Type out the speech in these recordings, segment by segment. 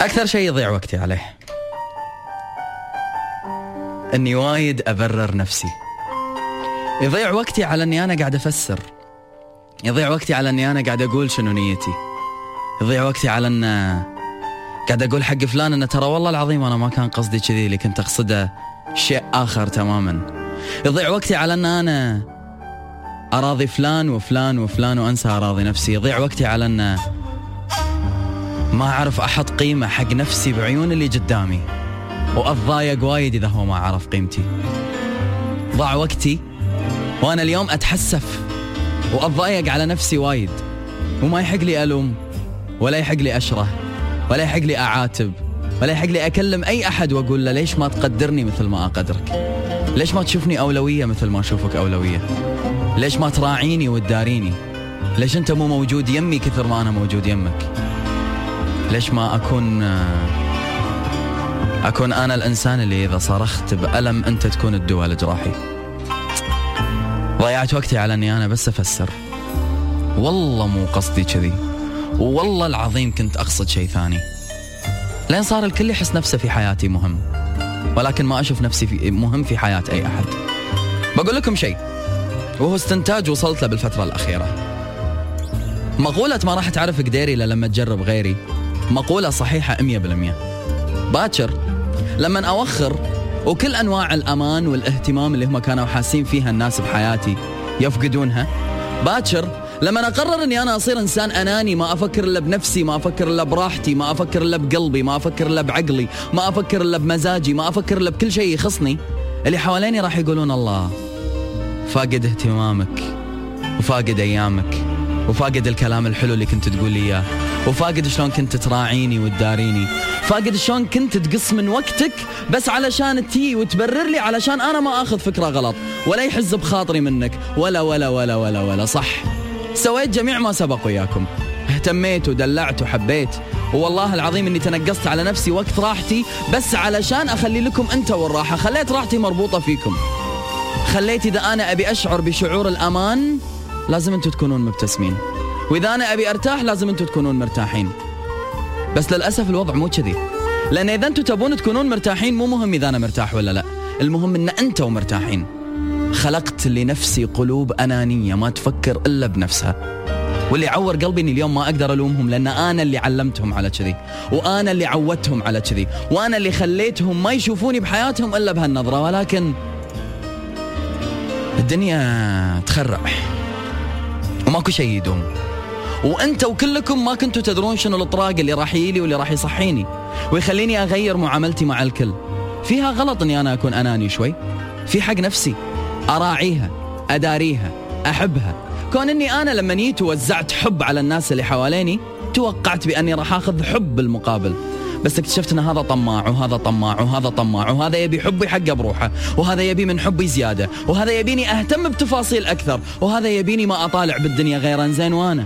أكثر شيء يضيع وقتي عليه. أني وايد أبرر نفسي. يضيع وقتي على أني أنا قاعد أفسر. يضيع وقتي على أني أنا قاعد أقول شنو نيتي. يضيع وقتي على أن قاعد أقول حق فلان أنه ترى والله العظيم أنا ما كان قصدي كذي اللي كنت أقصده شيء آخر تماما. يضيع وقتي على أن أنا أراضي فلان وفلان وفلان وأنسى أراضي نفسي. يضيع وقتي على أن ما أعرف أحط قيمة حق نفسي بعيون اللي قدامي. وأتضايق وايد إذا هو ما عرف قيمتي. ضاع وقتي وأنا اليوم أتحسف. وأتضايق على نفسي وايد. وما يحق لي ألوم ولا يحق لي أشره ولا يحق لي أعاتب ولا يحق لي أكلم أي أحد وأقول له ليش ما تقدرني مثل ما أقدرك؟ ليش ما تشوفني أولوية مثل ما أشوفك أولوية؟ ليش ما تراعيني وتداريني؟ ليش أنت مو موجود يمي كثر ما أنا موجود يمك؟ ليش ما أكون أكون أنا الإنسان اللي إذا صرخت بألم أنت تكون الدواء لجراحي ضيعت وقتي على أني أنا بس أفسر. والله مو قصدي كذي. والله العظيم كنت أقصد شيء ثاني. لين صار الكل يحس نفسه في حياتي مهم. ولكن ما أشوف نفسي في مهم في حياة أي أحد. بقول لكم شيء. وهو استنتاج وصلت له بالفترة الأخيرة. مقولة ما راح تعرف قديري إلا لما تجرب غيري. مقولة صحيحة 100% باكر لما أوخر وكل أنواع الأمان والاهتمام اللي هم كانوا حاسين فيها الناس بحياتي يفقدونها. باكر لما أقرر إني أنا أصير إنسان أناني ما أفكر إلا بنفسي ما أفكر إلا براحتي ما أفكر إلا بقلبي ما أفكر إلا بعقلي ما أفكر إلا بمزاجي ما أفكر إلا بكل شيء يخصني. اللي حواليني راح يقولون الله فاقد اهتمامك وفاقد أيامك. وفاقد الكلام الحلو اللي كنت تقول لي إياه. وفاقد شلون كنت تراعيني وتداريني. فاقد شلون كنت تقص من وقتك بس علشان تي وتبرر لي علشان أنا ما آخذ فكرة غلط. ولا يحز بخاطري منك. ولا ولا ولا ولا ولا. صح. سويت جميع ما سبق وياكم. اهتميت ودلعت وحبيت. والله العظيم إني تنقصت على نفسي وقت راحتي بس علشان أخلي لكم أنت والراحة. خليت راحتي مربوطة فيكم. خليت إذا أنا أبي أشعر بشعور الأمان لازم أنتم تكونون مبتسمين. وإذا أنا أبي أرتاح لازم أنتم تكونون مرتاحين. بس للأسف الوضع مو كذي. لأن إذا أنتم تبون تكونون مرتاحين مو مهم إذا أنا مرتاح ولا لا. المهم إن أنتم مرتاحين. خلقت لنفسي قلوب أنانية ما تفكر إلا بنفسها. واللي عور قلبي إني اليوم ما أقدر ألومهم لأن أنا اللي علمتهم على كذي. وأنا اللي عودتهم على كذي. وأنا اللي خليتهم ما يشوفوني بحياتهم إلا بهالنظرة. ولكن الدنيا تخرع. وماكو شيء يدوم. وانت وكلكم ما كنتوا تدرون شنو الإطراق اللي راح يجيلي واللي راح يصحيني. ويخليني أغير معاملتي مع الكل. فيها غلط إني أنا أكون أناني شوي. في حق نفسي. أراعيها. أداريها. أحبها. كون إني أنا لما جيت ووزعت حب على الناس اللي حواليني توقعت بأني راح آخذ حب بالمقابل بس اكتشفت إن هذا طماع وهذا طماع وهذا طماع وهذا يبي حبي حقه بروحه وهذا يبي من حبي زيادة وهذا يبيني أهتم بتفاصيل أكثر وهذا يبيني ما أطالع بالدنيا غير زين وأنا.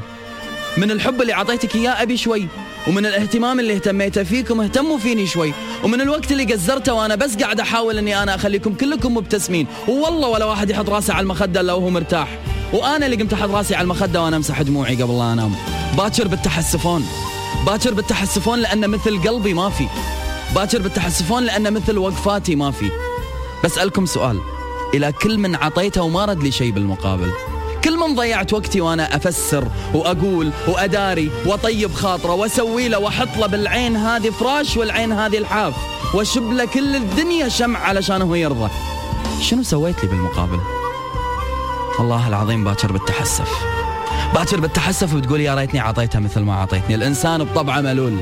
من الحب اللي أعطيتك إياه أبي شوي ومن الاهتمام اللي اهتميته فيكم اهتموا فيني شوي ومن الوقت اللي قزرته وأنا بس قاعد أحاول إني أنا أخليكم كلكم مبتسمين. والله ولا واحد يحط راسه على المخدة إلا وهو مرتاح. وأنا اللي قمت أحط راسي على المخدة وأنا أمسح دموعي قبل لا أنام. باكر بالتحسفون. باكر بالتحسفون لأن مثل قلبي ما في. باكر بالتحسفون لأن مثل وقفاتي ما في. بسألكم سؤال. إلى كل من عطيته وما رد لي شيء بالمقابل. كل من ضيعت وقتي وأنا أفسر وأقول وأداري وأطيب خاطره وأسوي له وأحط له بالعين هذه فراش والعين هذه الحاف وأشب له كل الدنيا شمع علشان هو يرضى. شنو سويت لي بالمقابل؟ والله العظيم باكر بالتحسف. باكر بالتحسف وتقول يا ريتني عطيتها مثل ما عطيتني. الإنسان بطبعه ملول.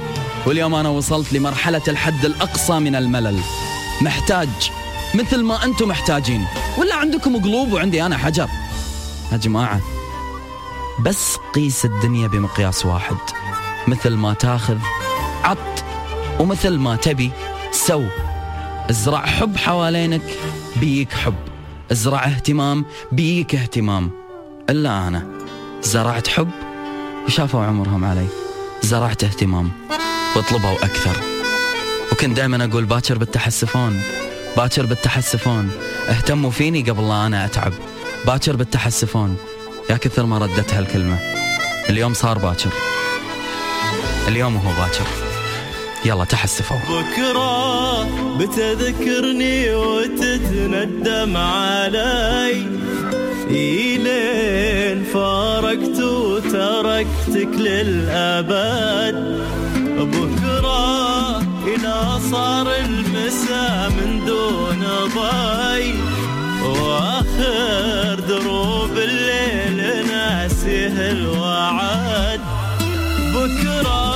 واليوم أنا وصلت لمرحلة الحد الأقصى من الملل. محتاج مثل ما أنتم محتاجين. ولا عندكم قلوب وعندي أنا حجر. يا جماعة بس قيس الدنيا بمقياس واحد. مثل ما تاخذ عط. ومثل ما تبي سو. ازرع حب حوالينك بيك حب. ازرع اهتمام بيك اهتمام. إلا أنا. زرعت حب وشافوا عمرهم علي. زرعت اهتمام وطلبوا أكثر. وكنت دائما أقول باكر بالتحسفون باكر بالتحسفون. اهتموا فيني قبل لا أنا أتعب. باكر بالتحسفون. يا كثر ما ردت هالكلمة اليوم صار باكر. اليوم هو باكر. يلا تحسفوا بكرة بتذكرني وتتندم علي. إلين فارقت وتركتك للأبد. بكرة إلى صار المساء من دون ضي. وآخر دروب الليل ناسيه الوعد. بكرة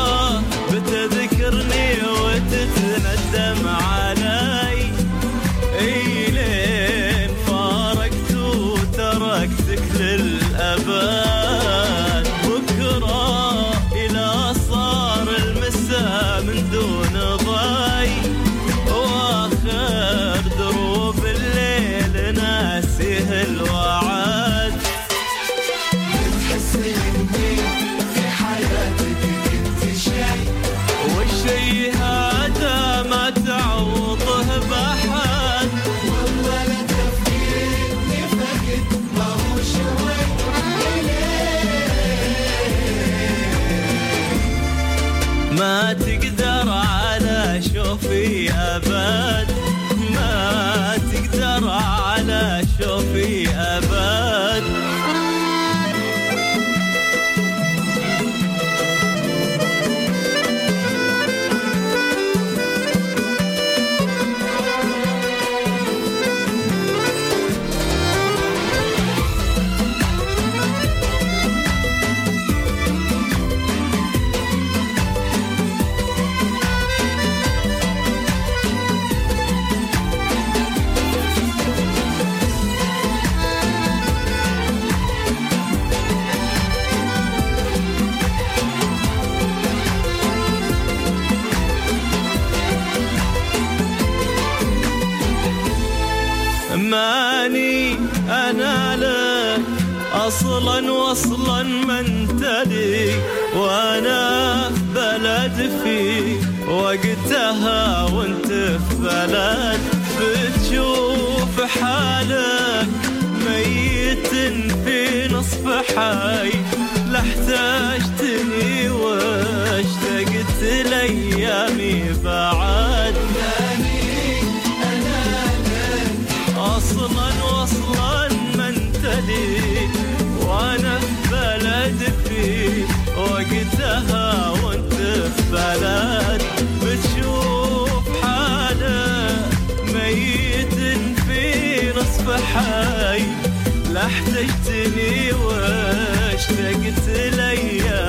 ما تقدر أصلا وصلا من تلي وأنا بلد في وقتها وأنت في بلد. بتشوف حالك ميت في نصف حي. لا احتجتني واشتقت لأيامي بعد. في حي لا احتجتني واشتقت لايامي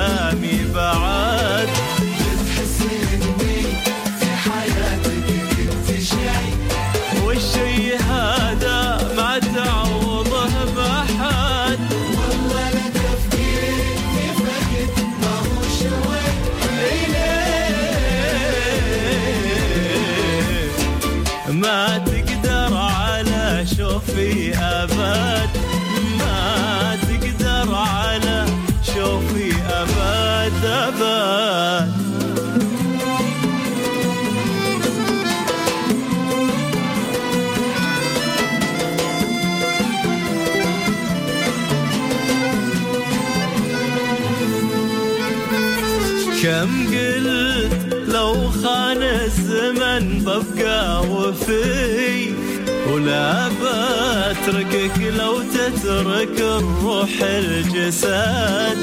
وفي ولا بتركك لو تترك الروح الجسد.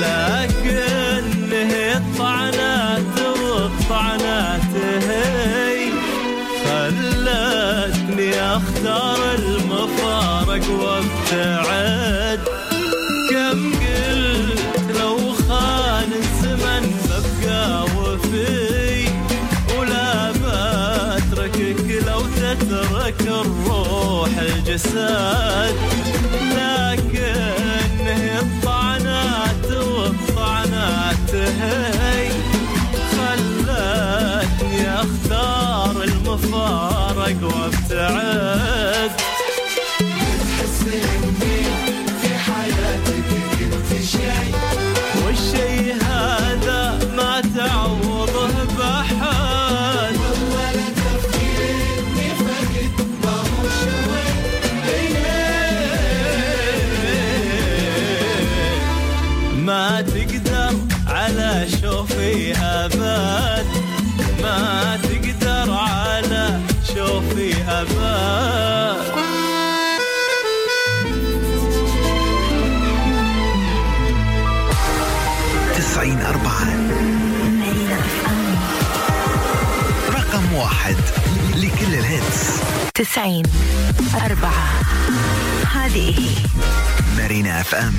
لكن هي الطعنات والطعنات هي خلتني أختار المفارق وأبتعد. تترك الروح الجسد. الهيتس تسعين أربعة. هذه مارينا أف أم.